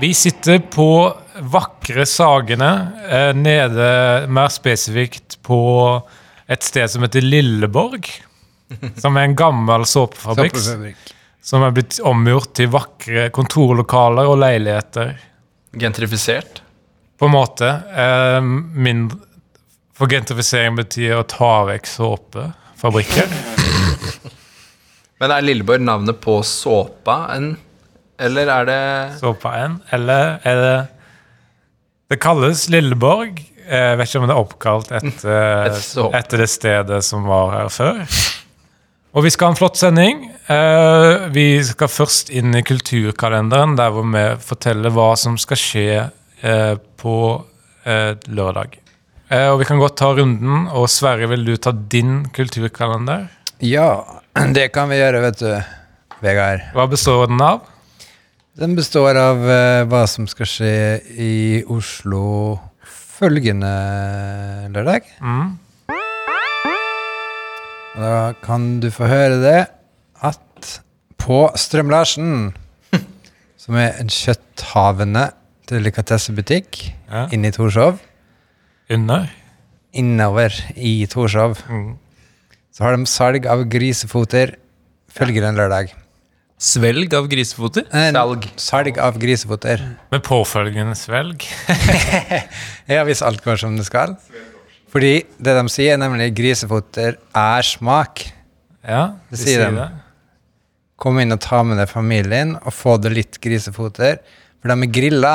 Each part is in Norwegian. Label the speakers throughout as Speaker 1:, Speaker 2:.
Speaker 1: Vi sitter på vakre Sagene, eh, nede mer spesifikt på et sted som heter Lilleborg. Som er en gammel såpefabrikk som er blitt omgjort til vakre kontorlokaler og leiligheter.
Speaker 2: Gentrifisert.
Speaker 1: På en måte. Eh, mindre, for gentrifisering betyr å ta vekk såpefabrikker.
Speaker 2: Men er Lilleborg navnet på såpa, en, eller er det
Speaker 1: Såpa en. Eller er det Det kalles Lilleborg. Jeg vet ikke om det er oppkalt etter,
Speaker 2: Et
Speaker 1: etter det stedet som var her før. Og vi skal ha en flott sending. Eh, vi skal først inn i kulturkalenderen, der hvor vi forteller hva som skal skje eh, på eh, lørdag. Eh, og vi kan godt ta runden. Og Sverre, vil du ta din kulturkalender?
Speaker 3: Ja, det kan vi gjøre, vet du, Vegard.
Speaker 1: Hva består den av?
Speaker 3: Den består av uh, hva som skal skje i Oslo følgende lørdag.
Speaker 1: Mm.
Speaker 3: Og da kan du få høre det at på Strøm-Larsen, som er en kjøtthavende delikatessebutikk
Speaker 1: Ja.
Speaker 3: inne i Torshov,
Speaker 1: Under?
Speaker 3: innover i Torshov,
Speaker 1: Mm.
Speaker 3: så har de salg av grisefoter følgende lørdag.
Speaker 4: Svelg av grisefoter?
Speaker 3: Eh,
Speaker 2: Salg.
Speaker 3: Salg av grisefoter.
Speaker 1: Med påfølgende svelg?
Speaker 3: Ja, hvis alt går som det skal. Fordi det de sier, nemlig grisefoter er smak.
Speaker 1: Ja,
Speaker 3: Det
Speaker 1: de
Speaker 3: sier de.
Speaker 1: det.
Speaker 3: Kom inn og ta med deg familien og få det litt grisefoter, for de er grilla.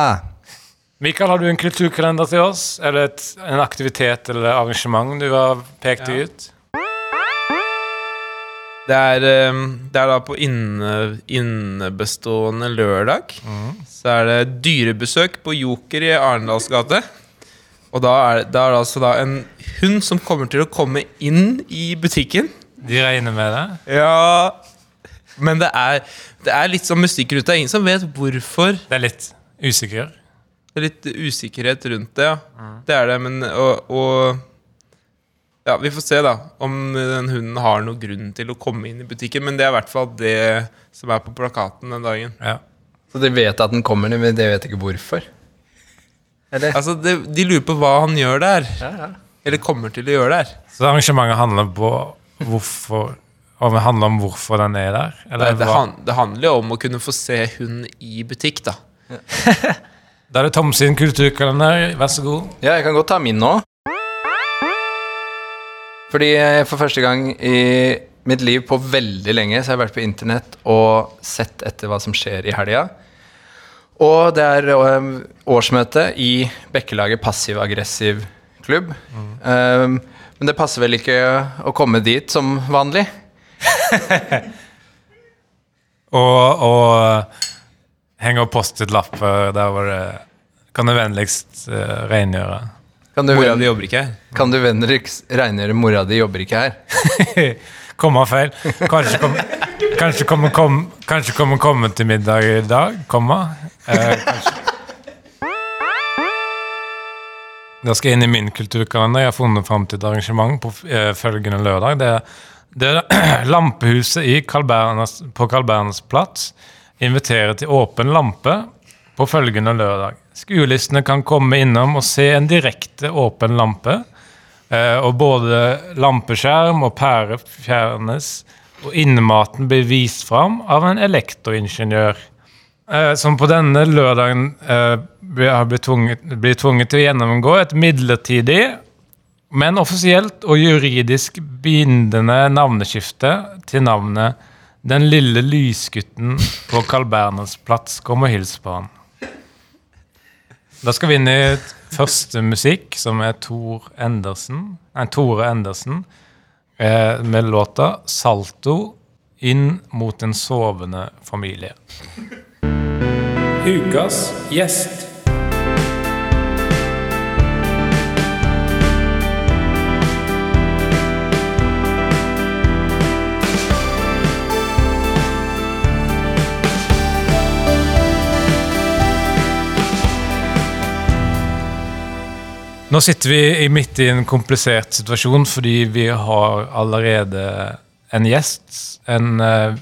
Speaker 1: Mikael, har du en kulturkalender til oss? Eller et, en aktivitet eller arrangement du har pekt ut?
Speaker 4: Det er, eh, det er da på inne, innebestående lørdag. Så er det dyrebesøk på Joker i Arendals gate. Og da er, da er det altså da en hund som kommer til å komme inn i butikken.
Speaker 1: De regner med det?
Speaker 4: Ja Men det er, det er litt sånn musikkruta. Ingen som vet hvorfor.
Speaker 1: Det er litt usikker.
Speaker 4: Det er litt usikkerhet rundt det, ja. Det er det, men og, og Ja, vi får se, da, om den hunden har noen grunn til å komme inn i butikken. Men det er i hvert fall det som er på plakaten den dagen.
Speaker 1: Ja.
Speaker 2: Så de vet at den kommer, men de vet ikke hvorfor? Eller?
Speaker 4: Altså, de, De lurer på hva han gjør der.
Speaker 2: Ja, ja.
Speaker 4: Eller kommer til å gjøre der.
Speaker 1: Så arrangementet handler på hvorfor Om det handler om hvorfor den er der? Eller
Speaker 4: det, han, det handler jo om å kunne få se hund i butikk, da.
Speaker 1: Da er det Tom sin kulturkalender. Vær så god.
Speaker 2: Ja, jeg kan godt ta min nå. Fordi for første gang i mitt liv på veldig lenge så har jeg vært på internett og sett etter hva som skjer i helga. Og det er um, årsmøte i Bekkelaget passiv-aggressiv klubb. Um, men det passer vel ikke å komme dit som vanlig.
Speaker 1: Og, og henge opp Post-It-lapper der hvor det Kan det vennligst uh, rengjøre?
Speaker 2: Kan du,
Speaker 4: Mora di jobber ikke her.
Speaker 2: kan du Venriks regngjøre mora di jobber ikke her?
Speaker 1: Komma feil. Kanskje kommer kanskje kommer kom, komme til middag i dag? Komma. Eh. Da skal jeg inn i min kulturkalender. Jeg har funnet fram til et arrangement på eh, følgende lørdag. Det, det er Lampehuset i Carl Bernes, på Carl Berners plass inviterer til åpen lampe på følgende lørdag. Skuelistene kan komme innom og se en direkte åpen lampe. Eh, og både lampeskjerm og pære fjernes, og innematen blir vist fram av en elektroingeniør. Eh, som på denne lørdagen eh, blir, tvunget, blir tvunget til å gjennomgå et midlertidig, men offisielt og juridisk bindende navneskifte til navnet Den lille lysgutten på Carl Berners plass. Kom og hils på han. Da skal vi inn i første musikk, som er Tor Endersen, nei, Tore Endersen, eh, med låta 'Salto inn mot en sovende familie'. Ukas gjest. Nå sitter vi midt i en komplisert situasjon fordi vi har allerede en gjest. En eh,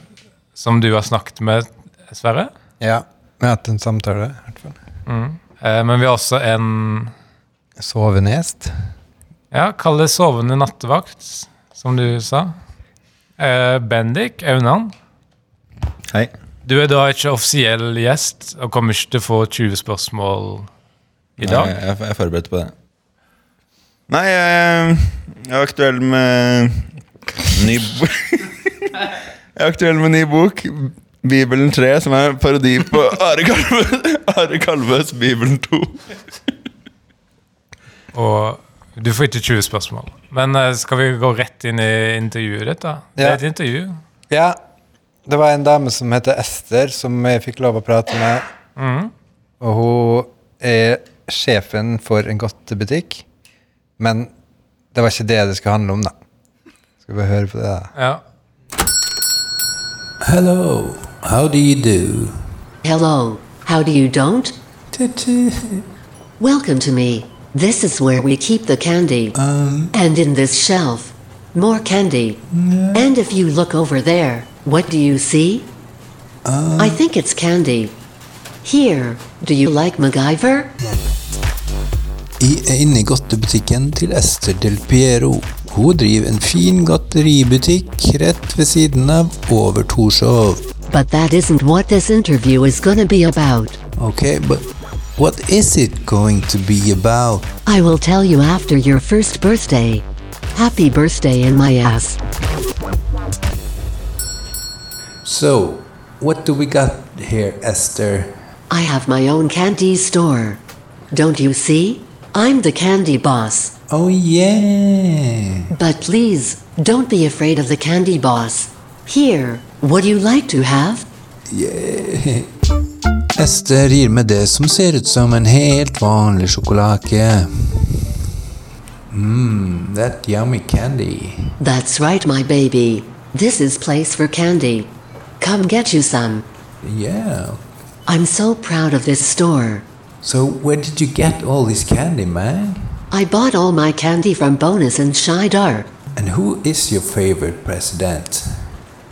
Speaker 1: som du har snakket med, Sverre.
Speaker 3: Ja. Vi har hatt en samtale, i hvert fall.
Speaker 1: Eh, men vi har også en
Speaker 3: Sovende gjest.
Speaker 1: Ja, kall det sovende nattevakt, som du sa. Eh, Bendik Aunan.
Speaker 5: Hei.
Speaker 1: Du er da ikke offisiell gjest og kommer ikke til å få 20 spørsmål i dag.
Speaker 5: Nei, jeg er forberedt på det. Nei, jeg, jeg er aktuell med ny Jeg er aktuell med ny bok. Bibelen 3, som er en parodi på Are Kalve, Are Kalves Bibelen 2.
Speaker 1: Og du får ikke 20 spørsmål. Men eh, skal vi gå rett inn i intervjuet ditt, da? Det er et intervju.
Speaker 3: Ja, det var en dame som heter Ester, som jeg fikk lov å prate med.
Speaker 1: Mm.
Speaker 3: Og hun er sjefen for en godtebutikk. Men det var ikke det det skulle handle om, da. Skal vi høre på det, da?
Speaker 1: Ja.
Speaker 3: Hello, how do you do?
Speaker 6: Hello, how do you don't? Welcome to me. This is where we keep the candy. Um. and in this shelf, more candy. And if you look over there, what do you see? Um. I think it's candy. Here, do you like MacGyver?
Speaker 3: Jeg er inne i godtebutikken til Ester Del Piero. Hun driver en fin godteributikk rett ved siden av Over Torshov.
Speaker 6: But that isn't what this interview is gonna be about.
Speaker 3: Okay, but what is it going to be about?
Speaker 6: I will tell you after your first birthday. Happy birthday in my ass.
Speaker 3: So, what do we got here, Esther?
Speaker 6: I have my own candy store. Don't you see? I'm the candy boss.
Speaker 3: Oh yeah.
Speaker 6: But please, don't be afraid of the candy boss. Here, would you like to have?
Speaker 3: Ester gir meg det som ser ut som en helt vanlig. Mmm, that yummy candy.
Speaker 6: That's right, my baby. This is place for candy. Come get you some.
Speaker 3: Yeah.
Speaker 6: I'm so proud of this store.
Speaker 3: So where did you get all this candy, man?
Speaker 6: I bought all my candy from Bonus and Shidar.
Speaker 3: And who is your favorite president?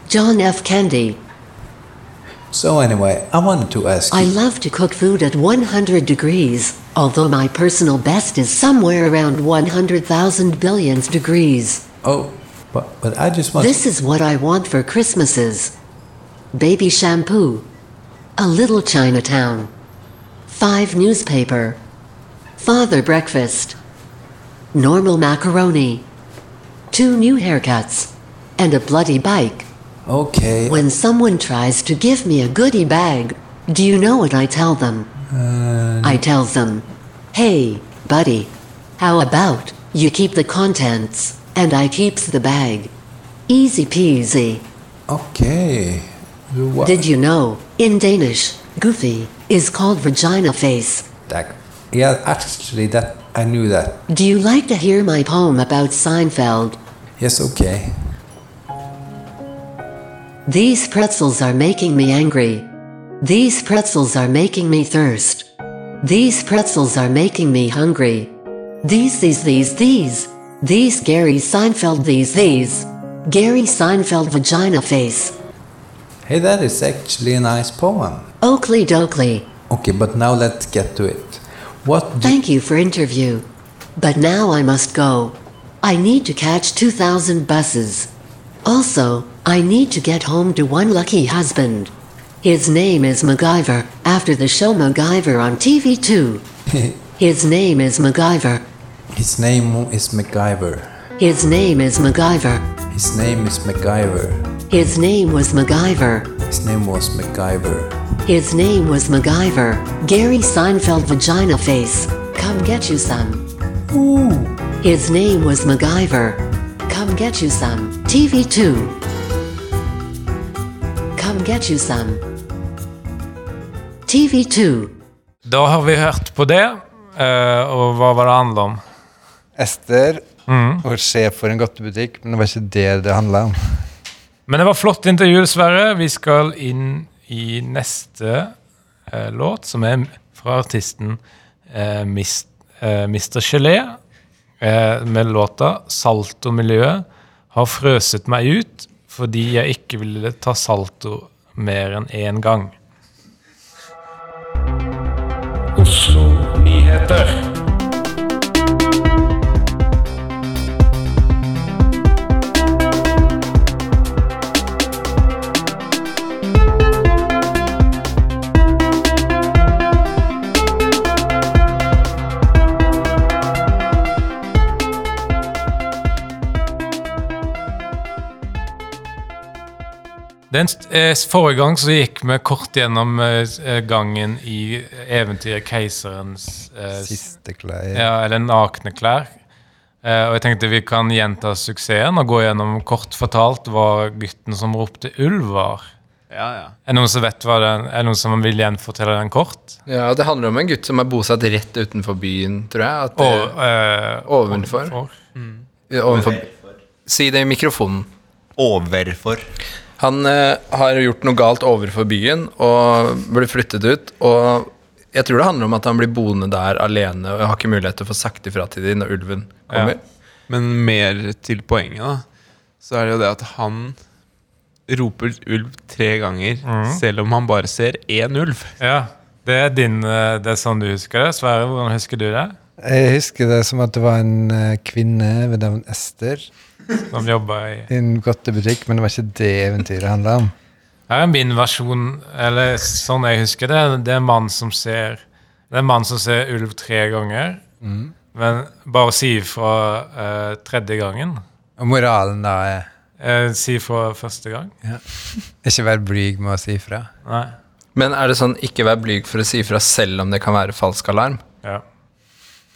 Speaker 6: John F. Candy.
Speaker 3: So anyway, I wanted to ask
Speaker 6: I
Speaker 3: you.
Speaker 6: love to cook food at 100 degrees, although my personal best is somewhere around 100,000 billions degrees.
Speaker 3: Oh, but but I just want.
Speaker 6: This is what I want for Christmases baby shampoo, a little Chinatown, five newspaper, father breakfast, normal macaroni, two new haircuts, and a bloody bike.
Speaker 3: Okay.
Speaker 6: When someone tries to give me a goodie bag, do you know what I tell them? Uh... I tell them, hey, buddy, how about you keep the contents and I keeps the bag? Easy peasy.
Speaker 3: Okay. What?
Speaker 6: Did you know, in Danish, goofy is called vagina face?
Speaker 3: That, yeah, actually, that I knew that.
Speaker 6: Do you like to hear my poem about Seinfeld?
Speaker 3: Yes, okay.
Speaker 6: These pretzels are making me angry. These pretzels are making me thirst. These pretzels are making me hungry. These, these, these, these. These Gary Seinfeld, these, these. Gary Seinfeld vagina face.
Speaker 3: Hey, that is actually a nice poem.
Speaker 6: Oakley dokley.
Speaker 3: Okay, but now let's get to it. What
Speaker 6: Thank you for interview. But now I must go. I need to catch 2,000 buses. Also, I need to get home to one lucky husband. His name is MacGyver, after the show MacGyver on TV2. His name is MacGyver.
Speaker 3: His name is MacGyver.
Speaker 6: His name is MacGyver.
Speaker 3: His name is MacGyver.
Speaker 6: His name was MacGyver.
Speaker 3: His name was MacGyver.
Speaker 6: His name was MacGyver. Gary Seinfeld vagina face. Come get you some.
Speaker 3: Ooh.
Speaker 6: His name was MacGyver. Come get you some. TV2. Come get you some. TV2.
Speaker 1: Da har vi hørt på det, eh, og hva var det handla om?
Speaker 3: Ester var sjef for en godtebutikk, men det var ikke det det handla om.
Speaker 1: Men det var flott intervju, dessverre. Vi skal inn i neste eh, låt, som er fra artisten eh, Mist, eh, Mr. Gelé, eh, med låta 'Saltomiljøet har frøset meg ut' fordi jeg ikke ville ta salto mer enn én gang. Oslo Nyheter. Den, eh, forrige gang så gikk vi kort gjennom eh, eh, gangen i eventyret 'Keiserens eh,
Speaker 3: Siste klær.
Speaker 1: ja, eller nakne klær'. Eh, og jeg tenkte vi kan gjenta suksessen og gå gjennom kort fortalt hva gutten som ropte ulv var.
Speaker 4: Ja, ja.
Speaker 1: Er det noen som vet hva den, er det noen som vil gjenfortelle den kort?
Speaker 2: Ja, Det handler om en gutt som er bosatt rett utenfor byen, tror jeg. At det,
Speaker 1: Og, eh,
Speaker 2: Ovenfor. ovenfor. Si det i mikrofonen.
Speaker 5: Overfor.
Speaker 2: Han eh, har gjort noe galt overfor byen og blir flyttet ut. Og jeg tror det handler om at han blir boende der alene og har ikke mulighet til å få sagt ifra til dem når ulven kommer.
Speaker 4: Men mer til poenget, da, så er det jo det at han roper ulv tre ganger, selv om han bare ser én ulv.
Speaker 1: Ja, det er din eh, Det er sånn du husker det. Sverre, hvordan husker du det?
Speaker 3: Jeg husker det som at det var en eh, kvinne ved navn Ester
Speaker 1: Som jobba i
Speaker 3: i en godtebutikk, men det var ikke det eventyret handla om.
Speaker 1: Her er min versjon, eller sånn jeg husker det. Det er en mann som ser Det er en mann som ser ulv tre ganger, men bare sier fra uh, tredje gangen.
Speaker 3: Og moralen da er
Speaker 1: uh, si fra første gang.
Speaker 3: ikke være blyg med å si fra.
Speaker 1: Nei.
Speaker 2: Men er det sånn ikke vær blyg for å si ifra selv om det kan være falsk alarm?
Speaker 1: Ja.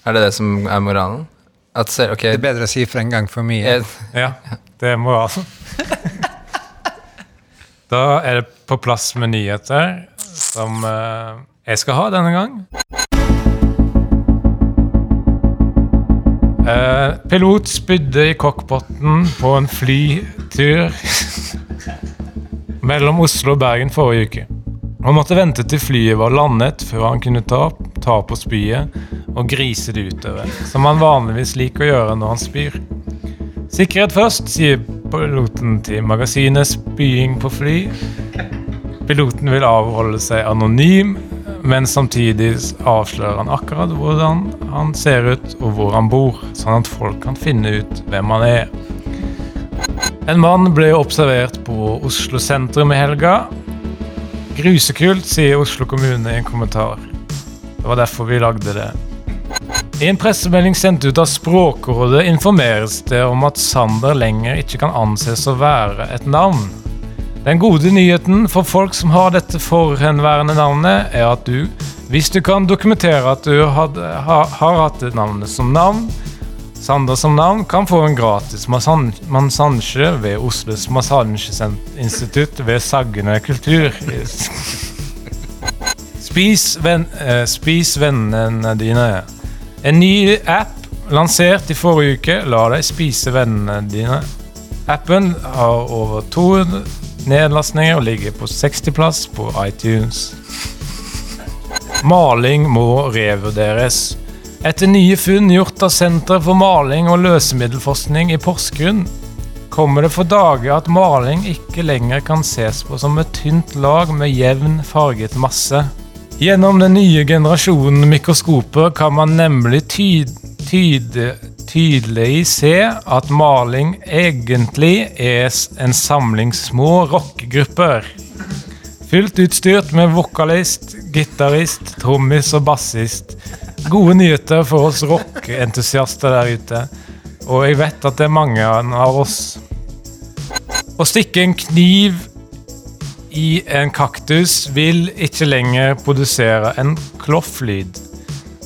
Speaker 2: Er det det som er moralen? At selv, ok,
Speaker 3: Det er bedre å si for en gang for mye.
Speaker 2: jeg,
Speaker 1: ja, det er moralen. Da er det på plass med nyheter, som eh, jeg skal ha denne gang. Uh, pilot spydde i cockpoten på en flytur mellom Oslo og Bergen forrige uke. Han måtte vente til flyet var landet før han kunne ta, ta på spyet og grise det utover, som han vanligvis liker å gjøre når han spyr. Sikkerhet først, sier piloten til magasinet Spying på fly. Piloten vil avholde seg anonym, men samtidig avslører han akkurat hvordan han ser ut og hvor han bor, sånn at folk kan finne ut hvem han er. En mann ble observert på Oslo sentrum i helga. Grusekult, sier Oslo kommune i en kommentar. Det var derfor vi lagde det. I en pressemelding sendt ut av Språkrådet informeres det om at Sander lenger ikke kan anses å være et navn. Den gode nyheten for folk som har dette forhenværende navnet, er at du, hvis du kan dokumentere at du hadde, ha, har hatt navnet som navn, Sander som navn, kan få en gratis massasje ved Oslos massasjeinstitutt ved Sagene kultur. Spis, ven, eh, spis vennene dine. En ny app lansert i forrige uke. La deg spise vennene dine. Appen har over 200 nedlastninger og ligger på 60-plass på iTunes. Maling må revurderes. Etter nye funn gjort av Senter for maling og løsemiddelforskning i Porsgrunn, kommer det for dager at maling ikke lenger kan ses på som et tynt lag med jevn farget masse. Gjennom den nye generasjonen mikroskoper kan man nemlig tyd, tyd, tydelig se at maling egentlig er en samling små rockegrupper. Fullt utstyrt med vokalist, gitarist, trommis og bassist. Gode nyheter for oss rockeentusiaster der ute. Og jeg vet at det er mange av oss. Å stikke en kniv i en kaktus vil ikke lenger produsere en klofflyd.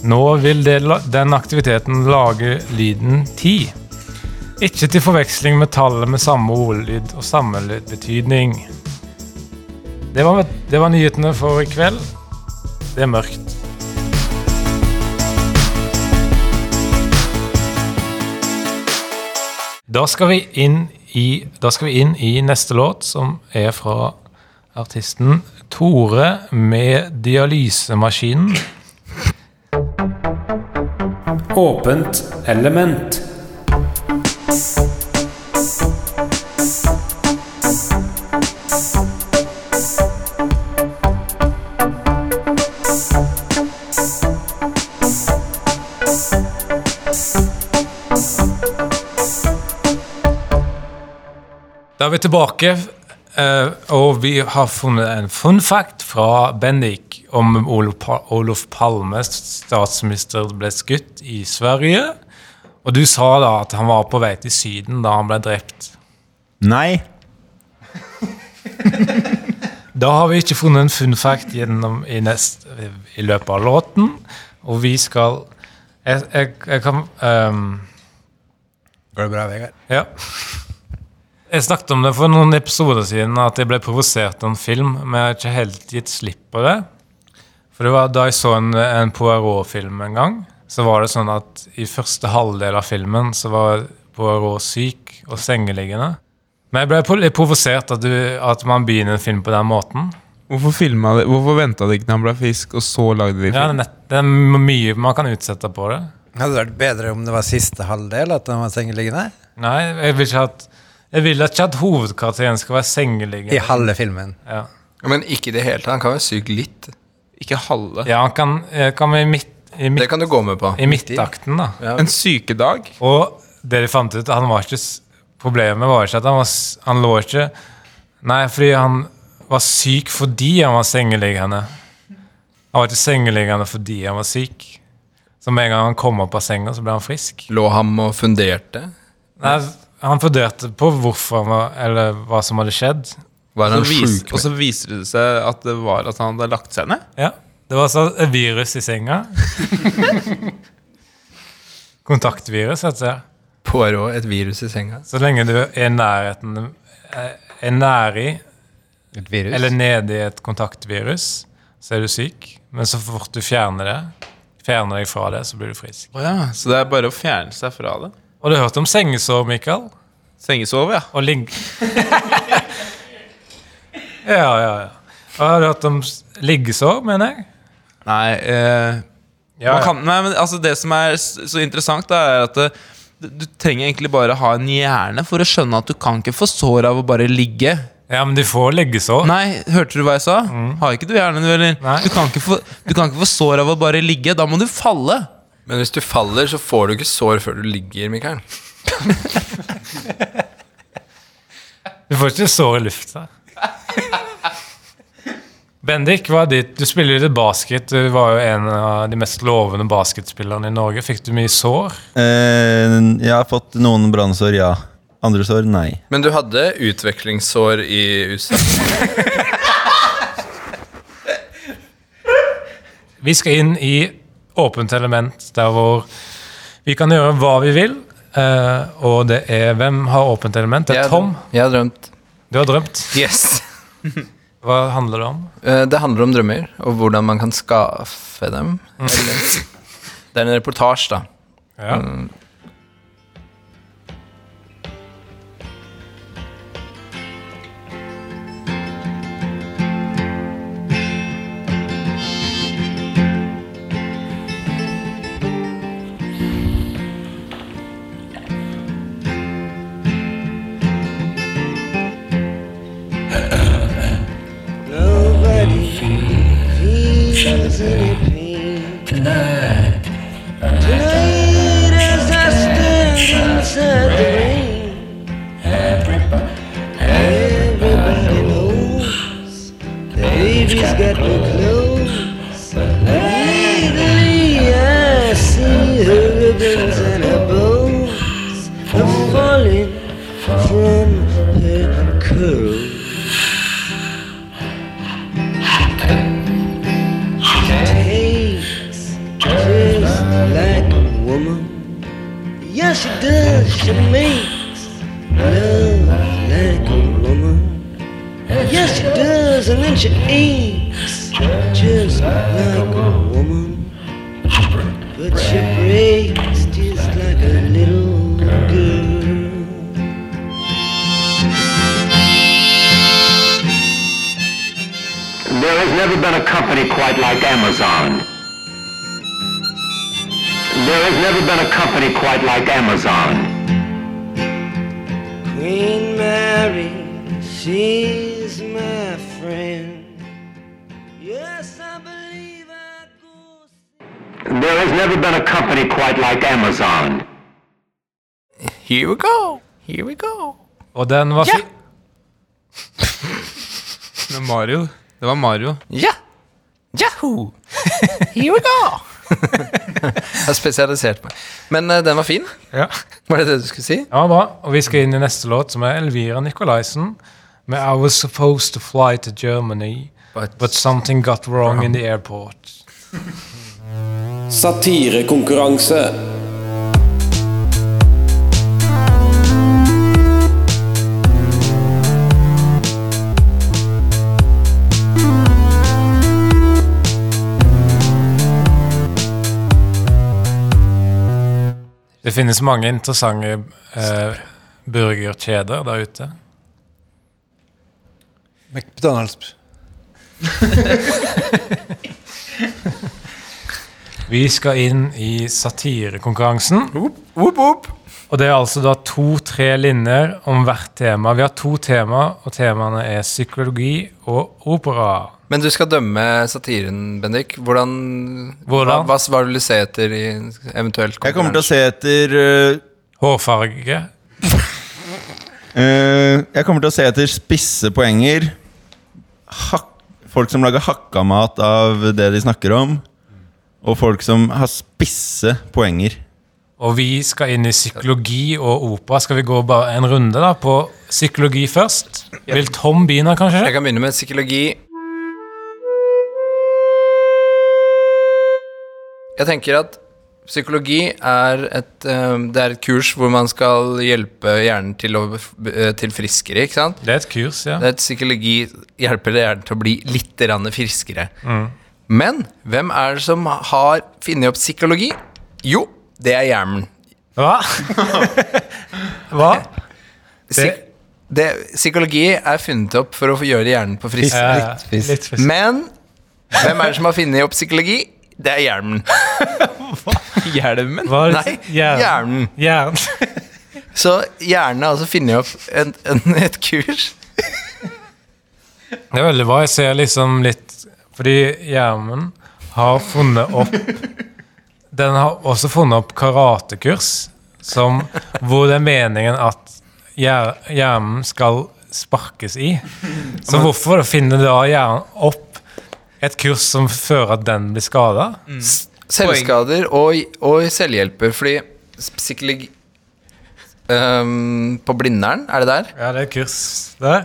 Speaker 1: Nå vil det, den aktiviteten lage lyden ti. Ikke til forveksling med tallet med samme ordlyd og samme betydning. Det var, det var nyhetene for i kveld. Det er mørkt. Da skal vi inn i, da skal vi inn i neste låt, som er fra Artisten Tore med dialysemaskinen. Åpent element. Da er vi tilbake eh, og vi har funnet en fun fact fra Bendik om Olof, Pa- Olof Palme, statsminister, ble skutt i Sverige. Og du sa da at han var på vei til Syden da han ble drept.
Speaker 5: Nei.
Speaker 1: Da har vi ikke funnet en fun fact gjennom i, nest, i løpet av låten, og vi skal Jeg, jeg, jeg kan um...
Speaker 3: Går det bra, Vegard?
Speaker 1: Ja. Jeg snakket om det for noen episoder siden, at jeg ble provosert av en film, men jeg har ikke helt gitt slipp på det. For det var da jeg så en, en Poirot-film en gang, så var det sånn at i første halvdel av filmen så var Poirot syk og sengeliggende. Men jeg ble litt provosert at, du, at man begynner en film på den måten.
Speaker 4: Hvorfor, filmet det? Hvorfor venta de ikke til han ble frisk, og så lagde de
Speaker 1: Ja, det, er
Speaker 4: film?
Speaker 1: nett, det er mye man kan utsette på det.
Speaker 3: Hadde det vært bedre om det var siste halvdel, at han var sengeliggende?
Speaker 1: Nei, jeg vil ikke at jeg vil ikke at hovedkarakteren skal være sengeliggende.
Speaker 3: I halve filmen.
Speaker 1: Ja.
Speaker 2: Men ikke i det hele tatt. Han kan være syk litt.
Speaker 4: Ikke halve.
Speaker 1: Ja, han kan, kan være i midt, i,
Speaker 2: Det kan du gå med på.
Speaker 1: i midtakten, da.
Speaker 2: Ja.
Speaker 4: En sykedag?
Speaker 1: Og det de fant ut, han var ikke Problemet var ikke at han var Han lå ikke Nei, fordi han var syk fordi han var sengeliggende. Han var ikke sengeliggende fordi han var syk. Så med en gang han kom opp av senga, så ble han frisk.
Speaker 2: Lå ham og funderte?
Speaker 1: Nei, han funderte på hvorfor han var, eller hva som hadde skjedd.
Speaker 2: Var han
Speaker 4: vis,
Speaker 2: sjuk?
Speaker 4: og så viser det seg at det var at han hadde lagt seg ned?
Speaker 1: Ja, Det var altså et virus i senga. Kontaktvirus, heter det.
Speaker 2: Poirot, et virus i senga?
Speaker 1: Så lenge du er i nærheten er nær i
Speaker 3: Et virus.
Speaker 1: eller nede i et kontaktvirus, så er du syk. Men så fort du fjerner det, fjerner deg fra det, så blir du frisk.
Speaker 4: Oh ja, så det er bare å fjerne seg fra det?
Speaker 1: Og du har hørt om sengesår, Mikael?
Speaker 4: Sengesove, ja.
Speaker 1: Og ligg... ja, ja, ja. Og har du hørt om liggesår, mener jeg?
Speaker 4: Nei, eh,
Speaker 1: Ja,
Speaker 4: man kan, nei men altså det som er så interessant, da, er at det, du, trenger egentlig bare ha en hjerne for å skjønne at du kan ikke få sår av å bare ligge.
Speaker 1: ja, men du får liggesår.
Speaker 4: Nei, hørte du hva jeg sa? Har ikke du hjernen, du, eller? Du kan, ikke få, du kan ikke få sår av å bare ligge. Da må du falle.
Speaker 2: Men hvis du faller, så får du ikke sår før du ligger, Mikael.
Speaker 1: Du får ikke sår i lufta. Bendik, hva er ditt? Du spiller litt basket. Du var jo en av de mest lovende basketspillerne i Norge. Fikk du mye sår?
Speaker 5: Eh, jeg har fått noen brannsår, ja. Andre sår, nei.
Speaker 2: Men du hadde utvekslingssår i USA.
Speaker 1: Vi skal inn i åpent element, der hvor vi kan gjøre hva vi vil. eh, og det er Hvem har åpent element? Det er Tom.
Speaker 2: Jeg har drømt.
Speaker 1: Du har drømt.
Speaker 2: Yes.
Speaker 1: Hva handler det om?
Speaker 2: Eh, Det handler om drømmer, og hvordan man kan skaffe dem. Eller, det er en reportasje, da.
Speaker 1: Ja.
Speaker 7: Tonight. Tonight, as I stand inside the rain, everybody knows the baby's got no She makes love like a woman. Yes, she does, and then she aches just like a woman. But she breaks just like a little girl.
Speaker 8: There has never been a company quite like Amazon. There has never been a company quite like Amazon. Been a company quite like Amazon.
Speaker 2: Here we go. Here we go.
Speaker 1: Og den var, fin.
Speaker 4: Med Mario. Det var Mario.
Speaker 2: Ja! Yahoo! Here we go! Jeg har spesialisert meg. Men uh, den var fin.
Speaker 1: Ja.
Speaker 2: Var det det du skulle si?
Speaker 1: ja, bra. Og vi skal inn i neste låt, som er Elvira Nicolaisen med I was supposed to fly to Germany,
Speaker 2: But-
Speaker 1: but something got wrong in the airport.
Speaker 9: Satirekonkurranse.
Speaker 1: Det finnes mange interessante eh, burgerkjeder der ute.
Speaker 3: McDonald's.
Speaker 1: Vi skal inn i satirekonkurransen. Og det er altså da to-tre linjer om hvert tema. Vi har to tema, og temaene er psykologi og opera.
Speaker 2: Men du skal dømme satiren, Bendik. Hvordan,
Speaker 1: Hvordan?
Speaker 2: Hva, hva vil du se etter i eventuelt
Speaker 5: Jeg kommer til å se etter uh,
Speaker 1: Hårfarge.
Speaker 5: uh, Jeg kommer til å se etter spisse poenger. Hak folk som lager hakkamat av det de snakker om. Og folk som har spisse poenger.
Speaker 1: Og vi skal inn i psykologi og opera. Skal vi gå bare en runde da på psykologi først? Vil Tom begynne, kanskje?
Speaker 2: Jeg kan begynne med psykologi. Jeg tenker at psykologi er et, eh, det er et kurs hvor man skal hjelpe hjernen til å til friskere. ikke sant?
Speaker 1: Det er et kurs, ja.
Speaker 2: Det er et psykologi hjelper hjernen til å bli litt friskere.
Speaker 1: Mm.
Speaker 2: Men hvem er det som har funnet opp psykologi? Jo, det er hjernen.
Speaker 1: Hva? Hva?
Speaker 2: Psyk det, psykologi er funnet opp for å få gjøre hjernen på frisk.
Speaker 1: Ja,
Speaker 3: Litt
Speaker 1: frisk.
Speaker 2: Men hvem er det som har funnet opp psykologi? Det er hjernen.
Speaker 4: Hjelmen.
Speaker 1: Hva er det?
Speaker 2: Nei,
Speaker 1: Hjernen.
Speaker 2: hjernen.
Speaker 1: Hjernen.
Speaker 2: Så hjernen har altså funnet opp en, en, et kurs.
Speaker 1: Det er veldig bra. Jeg ser liksom litt Fordi hjernen har funnet opp Den har også funnet opp karatekurs som, hvor det er meningen at hjernen skal sparkes i. Så hvorfor finner da hjernen opp et kurs som fører at den blir skada?
Speaker 2: Selvskader og, og selvhjelper, fordi psykologi Um, På Blindern, er det der?
Speaker 1: Ja, det er kurs der.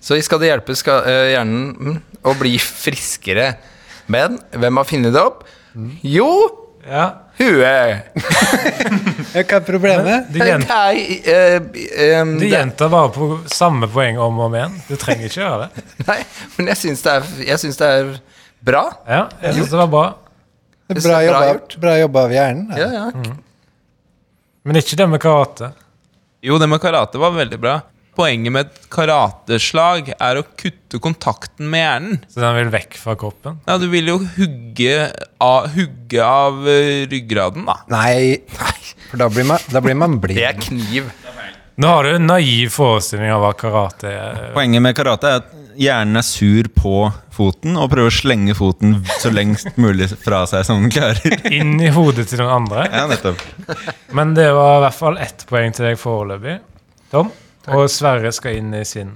Speaker 2: Så skal det hjelpe skal, uh, hjernen mm, å bli friskere. Men hvem har funnet det opp? Jo,
Speaker 1: Ja.
Speaker 2: huet!
Speaker 3: Hva er problemet?
Speaker 1: Du, gjent,
Speaker 2: Nei, eh, ehm,
Speaker 1: gjentar bare på samme poeng om og om igjen. Du trenger ikke gjøre det.
Speaker 2: Nei, men jeg syns det, det er bra.
Speaker 1: Ja, jeg synes det var bra.
Speaker 3: Det er
Speaker 2: det
Speaker 3: bra
Speaker 2: er bra
Speaker 3: jobba,
Speaker 2: gjort.
Speaker 3: bra jobba av hjernen. da.
Speaker 2: Ja, ja.
Speaker 1: Men ikke det med karate.
Speaker 4: Jo, det med karate var veldig bra. Poenget med et karateslag er å kutte kontakten med hjernen.
Speaker 1: Så den vil vekk fra kroppen.
Speaker 4: Ja, Du vil jo hugge av, hugge av eh, ryggraden, da.
Speaker 3: Nei, for da blir man, da blir man blind.
Speaker 2: Det er kniv.
Speaker 1: Nå har du en naiv forestilling av hva karate er.
Speaker 5: Poenget med karate er at hjernen er sur på foten og prøver å slenge foten så lengst mulig fra seg som den klarer.
Speaker 1: Inn i hodet til den andre.
Speaker 5: Ja, nettopp.
Speaker 1: Men det var i hvert fall ett poeng til deg foreløpig, Tom. Og Sverre skal inn i sin.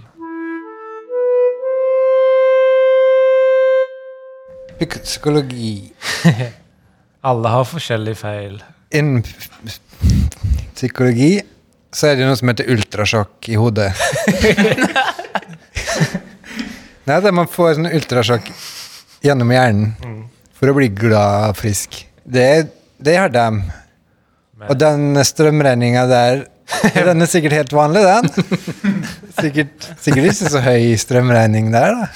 Speaker 3: Psykologi
Speaker 1: Alle har forskjellig feil.
Speaker 3: Innen psykologi så er det noe som heter ultrasjokk i hodet. Nei, det er man får sånn ultrasjokk gjennom hjernen for å bli glad og frisk. Det, det har dem. Og den strømregninga der Den er sikkert helt vanlig, den. Sikkert, sikkert ikke så høy strømregning der, da.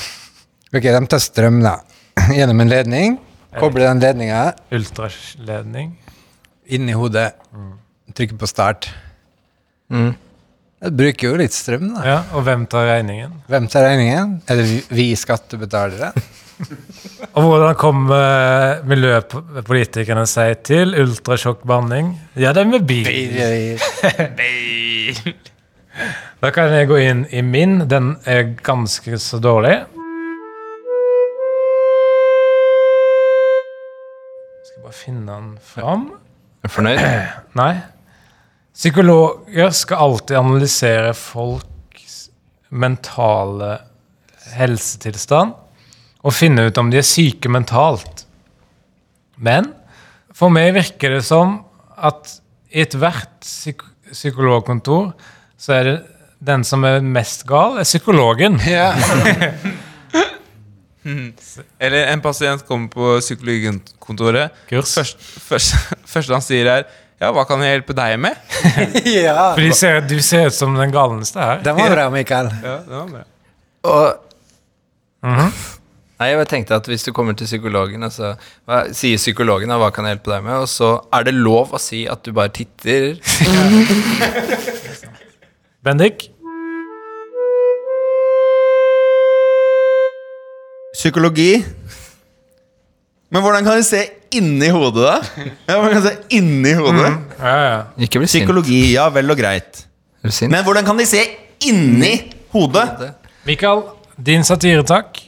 Speaker 3: Ok, de tar strøm, da. Gjennom en ledning. Kobler den ledninga
Speaker 1: Ultraledning.
Speaker 3: Inni hodet. Trykker på start. Det bruker jo litt strøm, da.
Speaker 1: Ja, Og hvem tar regningen?
Speaker 3: Hvem tar regningen? Er det vi, vi skattebetalere?
Speaker 1: Og hvordan kommer miljøpolitikerne seg til ultrasjokkbehandling? Ja, det er med bil. Da kan jeg gå inn i min. Den er ganske så dårlig. Jeg skal bare finne den fram.
Speaker 2: Er fornøyd?
Speaker 1: Nei. Psykologer skal alltid analysere folks mentale helsetilstand og finne ut om de er syke mentalt. Men for meg virker det som at i ethvert psyk psykologkontor så er det den som er mest gal, er psykologen.
Speaker 3: Ja.
Speaker 4: Eller en pasient kommer på psykologkontoret.
Speaker 1: Kurs.
Speaker 4: Først, først, første han sier, er Ja, hva kan jeg hjelpe deg med?
Speaker 3: ja.
Speaker 1: For de ser, du ser ut som den galneste her.
Speaker 3: Den var bra, Mikael.
Speaker 4: Ja, den var bra.
Speaker 2: Og Nei, jeg tenkte at hvis du kommer til psykologen, altså, hva, sier psykologen 'hva kan jeg hjelpe deg med', og så er det lov å si at du bare titter.
Speaker 1: Bendik?
Speaker 5: Psykologi. Men hvordan kan vi se inni hodet, da? Ja, hvordan kan vi se inni hodet?
Speaker 1: Ja, ja.
Speaker 2: Ikke bli sint.
Speaker 5: Psykologi, ja vel og greit.
Speaker 2: Du?
Speaker 5: Men hvordan kan de se inni hodet?
Speaker 1: Mikael, din satire, takk.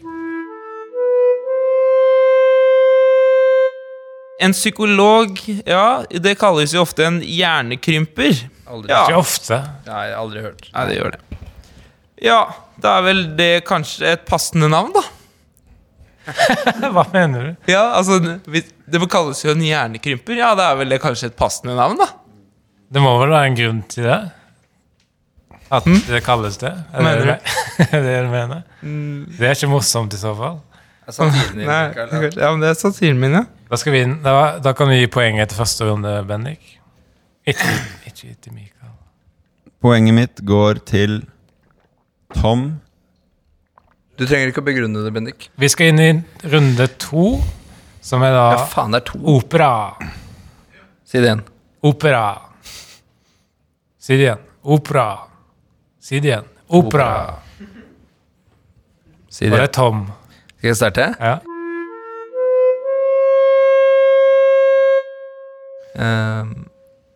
Speaker 4: En psykolog, ja, det kalles jo ofte en hjernekrymper.
Speaker 2: Aldri.
Speaker 4: Ja.
Speaker 1: Ikke ofte.
Speaker 2: Nei, aldri hørt.
Speaker 4: Nei, det gjør det. Ja, da er vel det kanskje et passende navn, da.
Speaker 1: Hva mener du?
Speaker 4: Ja, altså, Det kalles jo en hjernekrymper. Ja, da er vel det kanskje et passende navn, da.
Speaker 1: Det må vel være en grunn til det? At det kalles det? Er det
Speaker 4: Mener
Speaker 1: det, er det du mener? Det er ikke morsomt i så fall.
Speaker 2: Det er satiren din,
Speaker 4: Nei,
Speaker 2: Mikael,
Speaker 4: ja, men det er satiren min, ja.
Speaker 1: Da, skal vi da, da kan vi gi poenget etter første runde, Bendik. Ikke, ikke til Mikael.
Speaker 5: Poenget mitt går til Tom.
Speaker 2: Du trenger ikke å begrunne det, Bendik.
Speaker 1: Vi skal inn i runde to, som er da
Speaker 2: Ja, faen, det er to.
Speaker 1: opera.
Speaker 2: Si det igjen.
Speaker 1: Opera. Si det igjen. Opera. Si det igjen. Opera.
Speaker 2: Si
Speaker 1: Og det
Speaker 2: det.
Speaker 1: er Tom.
Speaker 2: Skal jeg starte?
Speaker 1: Ja.
Speaker 2: Ehm,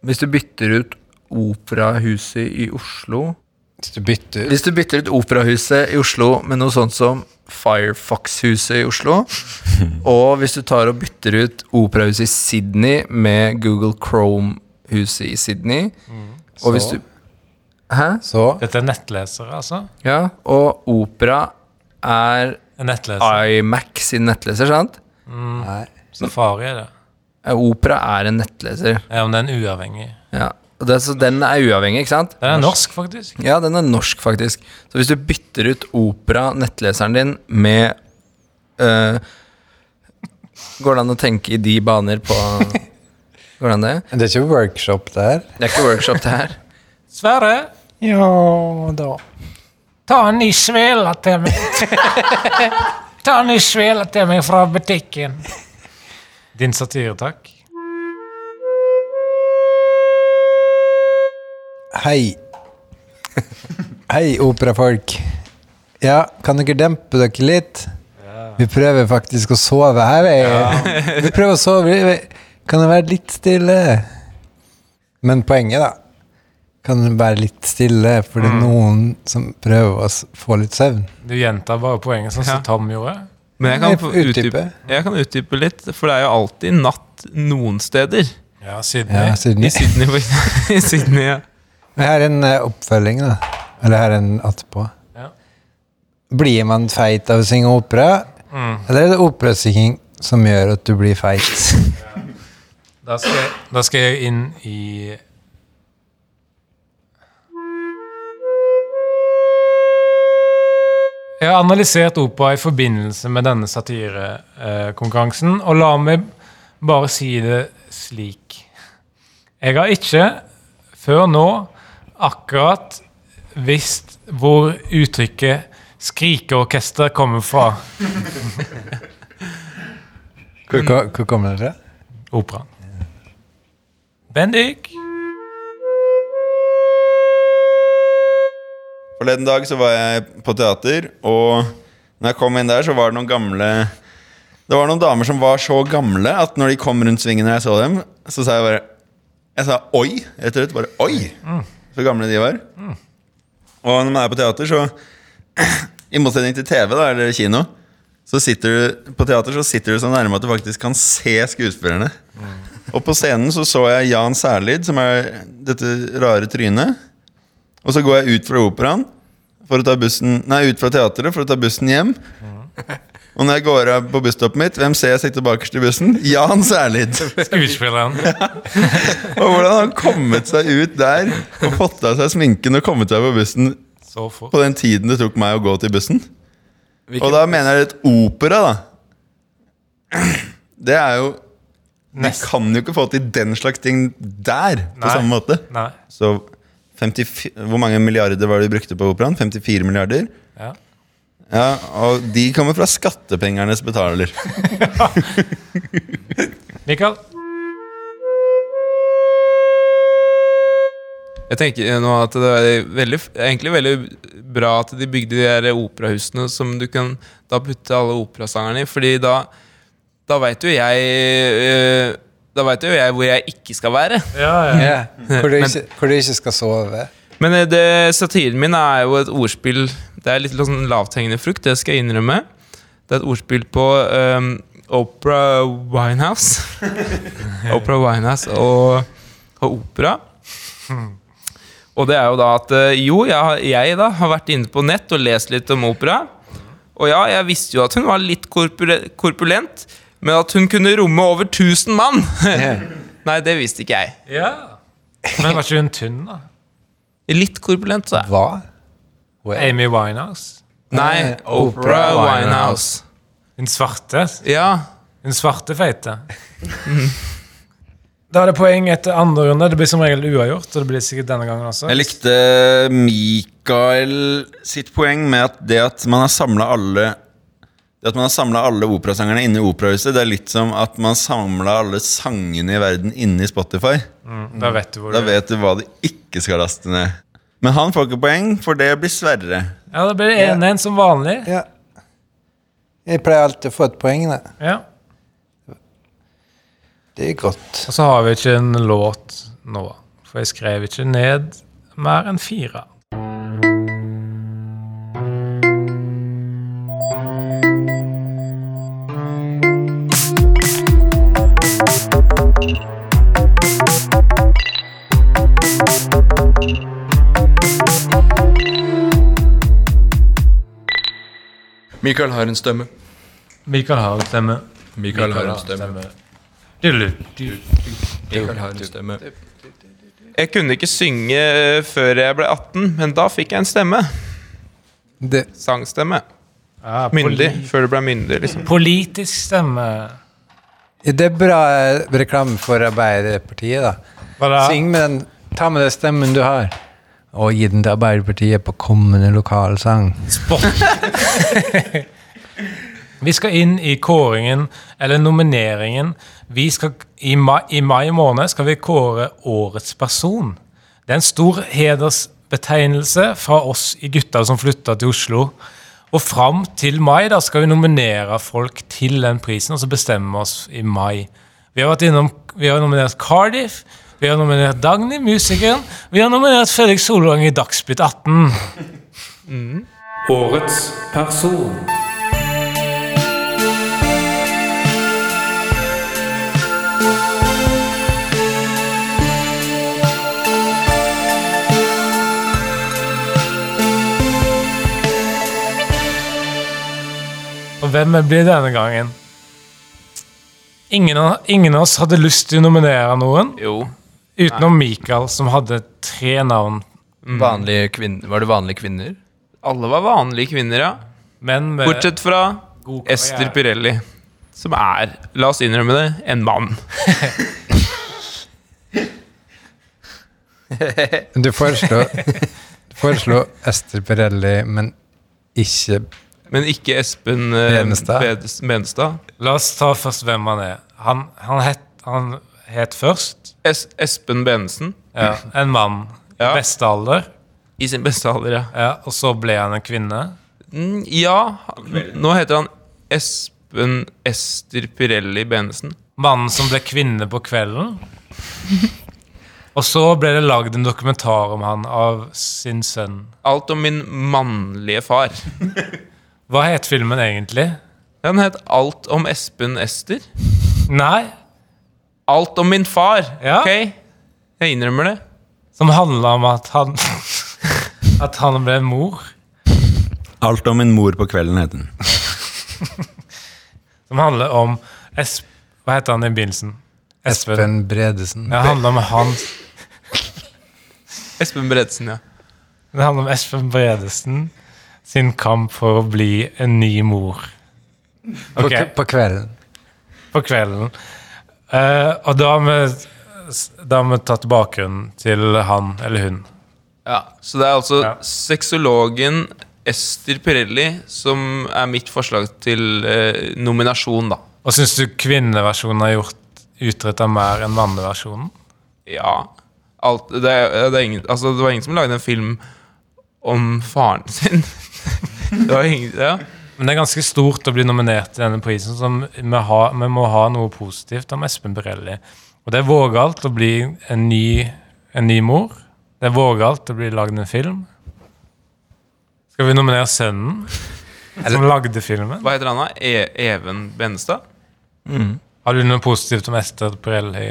Speaker 2: hvis du bytter ut Operahuset i Oslo
Speaker 3: Hvis du bytter
Speaker 2: Hvis du bytter ut Operahuset i Oslo med noe sånt som Firefox-huset i Oslo, og hvis du tar og bytter ut Operahuset i Sydney med Google Chrome-huset i Sydney, og hvis du Hæ?
Speaker 3: Så
Speaker 1: Dette er nettlesere, altså.
Speaker 2: Ja, og Opera er
Speaker 1: En nettleser.
Speaker 2: iMac sin nettleser, sant?
Speaker 3: Nei.
Speaker 1: Safari er det.
Speaker 2: Opera er en nettleser.
Speaker 1: Ja, Men den er uavhengig.
Speaker 2: Ja. Det, så den er uavhengig, ikke sant?
Speaker 1: Den er norsk, faktisk.
Speaker 2: Ja, den er norsk, faktisk. Så hvis du bytter ut Opera, nettleseren din, med øh, Går det an å tenke i de baner på Går det an det?
Speaker 3: Det er ikke workshop det her?
Speaker 2: Det er ikke workshop, det her.
Speaker 1: Sverre,
Speaker 3: Ja da.
Speaker 1: Ta en ny svele til meg. ta en ny svele til meg fra butikken. Din satire, takk.
Speaker 3: Hei. Hei, operafolk. Ja, kan dere dempe dere litt? Vi prøver faktisk å sove her. Vi, vi prøver å sove. Kan det være litt stille? Men poenget, da Kan være litt stille, for det er noen som prøver å få litt søvn.
Speaker 1: Du gjentar bare poenget sånn som
Speaker 4: Ja.
Speaker 1: Tom gjorde.
Speaker 4: Men jeg kan,
Speaker 3: utdype.
Speaker 4: jeg kan utdype litt, for det er jo alltid natt noen steder.
Speaker 1: Ja, Sydney.
Speaker 3: Ja, Sydney.
Speaker 4: I Sydney, for- I Sydney ja.
Speaker 3: Men her er en eh, oppfølging, da. Eller her er en attpå.
Speaker 1: Ja.
Speaker 3: Blir man feit av å synge opera,
Speaker 1: Mm.
Speaker 3: eller er det operasynging som gjør at du blir feit?
Speaker 1: Da skal, jeg, da skal jeg inn i Jeg har analysert opera i forbindelse med denne satirekonkurransen, og la meg bare si det slik. Jeg har ikke før nå akkurat visst hvor uttrykket 'skrikeorkester' kommer fra.
Speaker 3: Hvor, hvor, hvor kommer det fra?
Speaker 1: Operaen. Bendik?
Speaker 5: Forleden dag så var jeg på teater, og når jeg kom inn der, så var det noen gamle Det var noen damer som var så gamle at når de kom rundt svingen og jeg så dem, så sa jeg bare Jeg sa oi, rett og slett. Bare oi! Så gamle de var. Og når man er på teater, så I motsetning til TV da, eller kino, så sitter du på teater så sitter du så nærme at du faktisk kan se skuespillerne. Og på scenen så så jeg Jan Særlid, som er dette rare trynet. Og så går jeg ut fra operaen, for å ta bussen Nei, ut fra teatret for å ta bussen hjem. Og når jeg går av på busstoppet mitt, hvem ser jeg sitte bakerst i bussen? Jan Særlid.
Speaker 1: Skuespilleren.
Speaker 5: Og hvordan han kommet seg ut der og fått av seg sminken og kommet seg på bussen
Speaker 1: Så fort.
Speaker 5: på den tiden det tok meg å gå til bussen.
Speaker 2: Hvilken-
Speaker 5: Og da mener jeg litt opera, da. Det er jo Vi kan jo ikke få til den slags ting der på
Speaker 1: Nei.
Speaker 5: samme måte.
Speaker 1: Nei.
Speaker 5: Så 54, Hvor mange milliarder var det de brukte på operaen? 54 milliarder?
Speaker 1: Ja.
Speaker 5: Ja, Og de kommer fra skattepengernes betaler.
Speaker 1: Mikael?
Speaker 4: Jeg tenker nå at det er veldig, egentlig veldig bra at de bygde de der operahusene som du kan da putte alle operasangerne i, fordi da, da veit jo jeg eh, Da veit jo jeg hvor jeg ikke skal være.
Speaker 1: Ja, ja.
Speaker 3: Ja, hvor, du
Speaker 4: Men-
Speaker 3: ikke, hvor du ikke skal sove.
Speaker 4: Men eh, det, satiren min er jo et ordspill Det er litt sånn lavthengende frukt, det skal jeg innrømme. Det er et ordspill på um, Opera Winehouse. Opera Winehouse og, og opera. Og det er jo da at eh, jo, jeg, har- jeg da har vært inne på nett og lest litt om opera. Og ja, jeg visste jo at hun var litt korpulent, men at hun kunne romme over 1000 mann Nei, det visste ikke jeg.
Speaker 1: ja. Men var ikke hun tynn, da?
Speaker 4: Litt korpulent, sa jeg.
Speaker 3: Hva?
Speaker 1: Amy Winehouse?
Speaker 4: Nei, Opera Winehouse.
Speaker 1: Hun svarte?
Speaker 4: Ja.
Speaker 1: Hun svarte feite? Da er det poeng etter andre runde. Det blir som regel uavgjort. Og det blir sikkert denne gangen også.
Speaker 5: Jeg likte Mikael sitt poeng med at det at man har samla alle Det at man har samla alle operasangerne inne i operahuset, det er litt som at man samla alle sangene i verden inne i Spotify.
Speaker 1: Mm, Da vet du hvor
Speaker 5: Da
Speaker 1: du
Speaker 5: vet du hva du ikke skal laste ned. Men han får ikke poeng, for det blir Sverre.
Speaker 1: Ja, da blir det 1-1 som vanlig.
Speaker 3: Ja. Jeg pleier alltid å få et poeng, da.
Speaker 1: Ja.
Speaker 3: Det er godt.
Speaker 1: Og så har vi ikke en låt nå. For jeg skrev ikke ned mer enn fire.
Speaker 2: Mikael har en stemme.
Speaker 1: Mikael har en stemme.
Speaker 2: Mikael har en stemme. Michael har en stemme.
Speaker 4: Jeg kunne ikke synge før jeg ble 18, men da fikk jeg en stemme.
Speaker 3: Det,
Speaker 4: Sangstemme.
Speaker 1: Ja,
Speaker 4: Myndig. Før du ble myndig, liksom.
Speaker 1: Politisk stemme.
Speaker 3: det er bra eh, reklame for Arbeiderpartiet, da.
Speaker 1: Hva da?
Speaker 3: Syng med den, ta med den stemmen du har, og gi den til Arbeiderpartiet på kommende lokalsang.
Speaker 1: Vi skal inn i kåringen, eller nomineringen. Vi skal, i, mai, I mai måned skal vi kåre Årets person. Det er en stor hedersbetegnelse fra oss i gutta som flytta til Oslo. Og fram til mai da skal vi nominere folk til den prisen, og så bestemme oss i mai. Vi har vært innom, vi har nominert Cardiff, vi har nominert Dagny, musikeren. Vi har nominert Fredrik Solvang i Dagsnytt 18. Årets person. Og hvem blir det denne gangen? Ingen av, ingen av oss hadde lyst til å nominere noen,
Speaker 4: Jo.
Speaker 1: Utenom Mikael, som hadde tre navn.
Speaker 2: Vanlige kvinner. Var det vanlige kvinner?
Speaker 4: Alle var vanlige kvinner, ja.
Speaker 1: Men med
Speaker 4: Bortsett fra
Speaker 1: god karriere.
Speaker 4: Ester Pirelli, som er, la oss innrømme det, en mann.
Speaker 3: Du foreslår, du foreslo Ester Pirelli, men ikke
Speaker 4: Men ikke Espen eh,
Speaker 3: Benestad.
Speaker 4: Benestad.
Speaker 1: La oss ta først hvem han er. Han, han, het, han het først
Speaker 4: Es Espen Benesen.
Speaker 1: ja, en mann i
Speaker 4: Ja.
Speaker 1: beste alder,
Speaker 4: I sin beste alder, ja.
Speaker 1: ja, og så ble han en kvinne.
Speaker 4: Mm, ja, nå heter han Espen Ester Pirelli Benesen.
Speaker 1: Mannen som ble kvinne på kvelden. Og så ble det lagd en dokumentar om han av sin sønn.
Speaker 4: Alt om min mannlige far.
Speaker 1: Hva het filmen egentlig?
Speaker 4: Den het Alt om Espen Ester.
Speaker 1: Nei,
Speaker 4: Alt om min far.
Speaker 1: Ja.
Speaker 4: Ok? Jeg innrømmer det.
Speaker 1: som handla om at han At han ble mor.
Speaker 5: Alt om min mor på kvelden, heter den.
Speaker 1: Som handler om Esp... Hva heter han i begynnelsen?
Speaker 3: Espen Bredesen.
Speaker 1: Det handler om han
Speaker 4: Espen Bredesen, ja.
Speaker 1: Det handler om Espen Bredesen sin kamp for å bli en ny mor.
Speaker 3: På, på kvelden.
Speaker 1: på kvelden. Eh, og da har vi da har vi tatt bakgrunnen til han eller hun.
Speaker 4: ja. Så det er altså
Speaker 1: Ja.
Speaker 4: sexologen Ester Pirelli som er mitt forslag til eh, nominasjon, da.
Speaker 1: Og syns du kvinneversjonen har gjort utretta mer enn manneversjonen?
Speaker 4: Ja. Alt, det, er, det, ingen, altså, det var ingen som lagde en film om faren sin. det var ingen, ja.
Speaker 1: Men det er ganske stort å bli nominert til denne prisen, så vi, har, vi må ha noe positivt om Espen Borelli. Og det er vågalt å bli en ny, en ny mor. Det er vågalt å bli lagd en film. Skal vi nominere sønnen som lagde filmen?
Speaker 4: Hva heter han da? E Even Benestad?
Speaker 1: Har du noe positivt om Ester Borelli,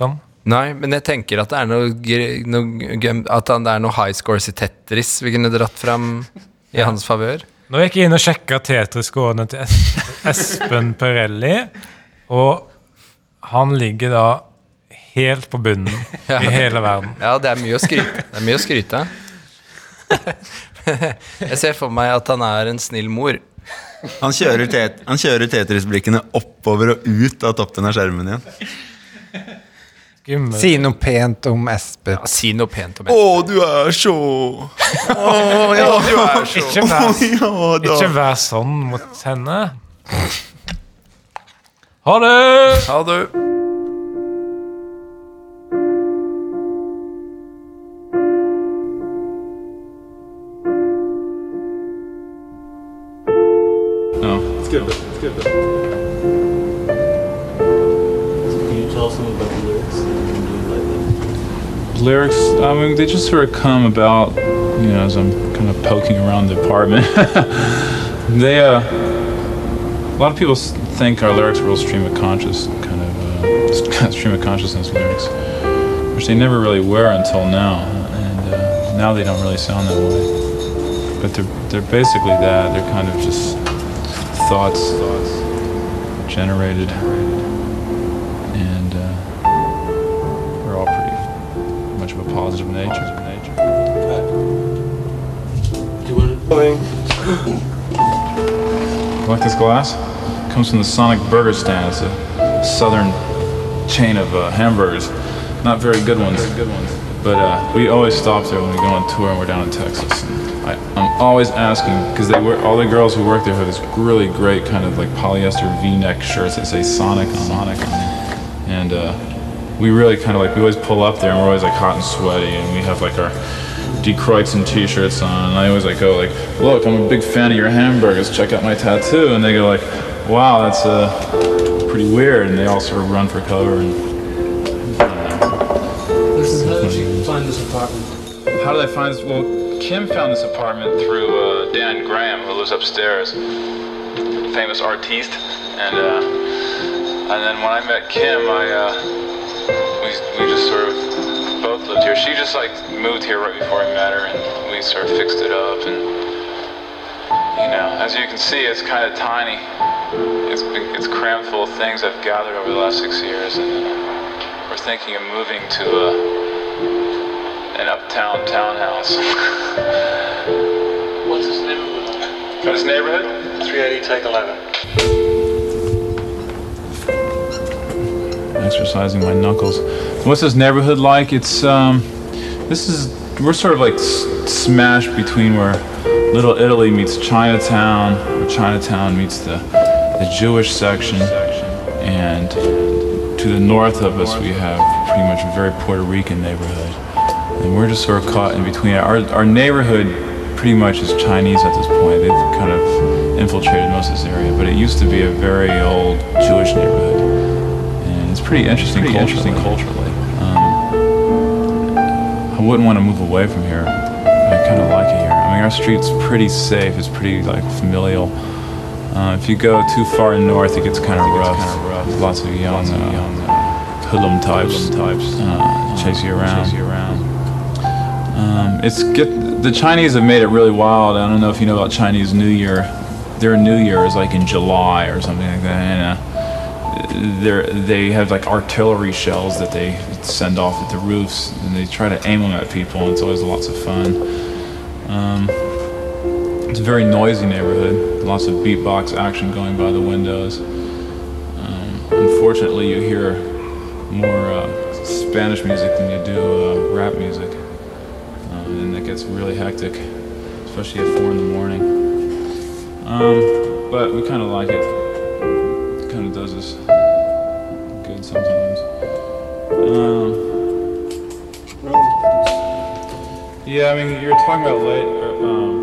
Speaker 1: Tom?
Speaker 2: Nei, men jeg tenker at det er noe, noe At det er noe high scores i Tetris vi kunne dratt fram i hans favør.
Speaker 1: Nå gikk jeg inn og sjekka Tetris-skårene til es Espen Pirelli, og han ligger da helt på bunnen i hele verden.
Speaker 2: Ja, det er mye å skryte, det er mye å skryte av. Jeg ser for meg at han er en snill mor.
Speaker 5: Han kjører, tet han kjører Tetris-blikkene oppover og ut av toppen av skjermen igjen.
Speaker 1: Skummel.
Speaker 3: Si noe pent om Espen.
Speaker 2: Ja, si noe pent om
Speaker 5: Å,
Speaker 2: Espen.
Speaker 5: du er så Å, ja, du er så
Speaker 1: Ikke vær,
Speaker 5: Ja, da.
Speaker 1: ikke vær sånn mot henne. Ha det!
Speaker 2: Ha det.
Speaker 9: Mean, they just sort of come about, you know, as I'm kind of poking around the apartment. they, uh, a lot of people think our lyrics are real stream of conscious, kind of, uh, stream of consciousness lyrics, which they never really were until now. And uh, now they don't really sound that way. But they're, they're basically that. They're kind of just thoughts, thoughts generated. Positive nature. nature.
Speaker 10: Do you want to?
Speaker 9: You like this glass? comes from the Sonic Burger Stand. It's a southern chain of uh, hamburgers. Not very good ones. But uh, we always stop there when we go on tour and we're down in Texas. And I, I'm always asking because they wear all the girls who work there have this really great kind of like polyester V-neck shirts that say Sonic on Sonic them. And uh, we really kind of like we always pull up there and we're always like hot and sweaty and we have like our D. Kreutzen t-shirts on and I always like go like look I'm a big fan of your hamburgers. Check out my tattoo. And they go like wow that's uh, pretty weird. And they all sort of run for cover and
Speaker 10: Listen, how did you find this apartment?
Speaker 9: how did I find this? Well Kim found this apartment through uh, Dan Graham who lives upstairs. Famous artiste. And uh, and then when I met Kim I uh, we, just sort of both lived here she just like moved here right before I met her and we sort of fixed it up and you know as you can see it's kind of tiny it's it's crammed full of things I've gathered over the last six years and uh, we're thinking of moving to a an uptown townhouse
Speaker 10: What's this neighborhood?
Speaker 9: this neighborhood
Speaker 10: 380 Take 11.
Speaker 9: exercising my knuckles. What's this neighborhood like? It's um, this is we're sort of like s- smashed between where Little Italy meets Chinatown, where Chinatown meets the the Jewish section, and to the north of us we have pretty much a very Puerto Rican neighborhood, and we're just sort of caught in between. Our our neighborhood pretty much is Chinese at this point. They've kind of infiltrated most of this area, but it used to be a very old Jewish neighborhood pretty interesting culturally. Interesting culturally. Um, I wouldn't want to move away from here. I kind of like it here. I mean, our street's pretty safe. It's pretty like familial. Uh, if you go too far north, it gets kind of rough. Kind of rough. Lots of young, uh, young uh, hoodlum types, types uh, chase you around. Chase you around. Um, it's get the Chinese have made it really wild. I don't know if you know about Chinese New Year. Their New Year is like in July or something like that. And, they're, they have like artillery shells that they send off at the roofs, and they try to aim them at people. And it's always lots of fun. Um, it's a very noisy neighborhood. Lots of beatbox action going by the windows. Um, unfortunately, you hear more uh, Spanish music than you do uh, rap music, uh, and that gets really hectic, especially at four in the morning. Um, but we kind of like it. It kind of does us sometimes. Um, yeah, I mean, you were talking about late. Um,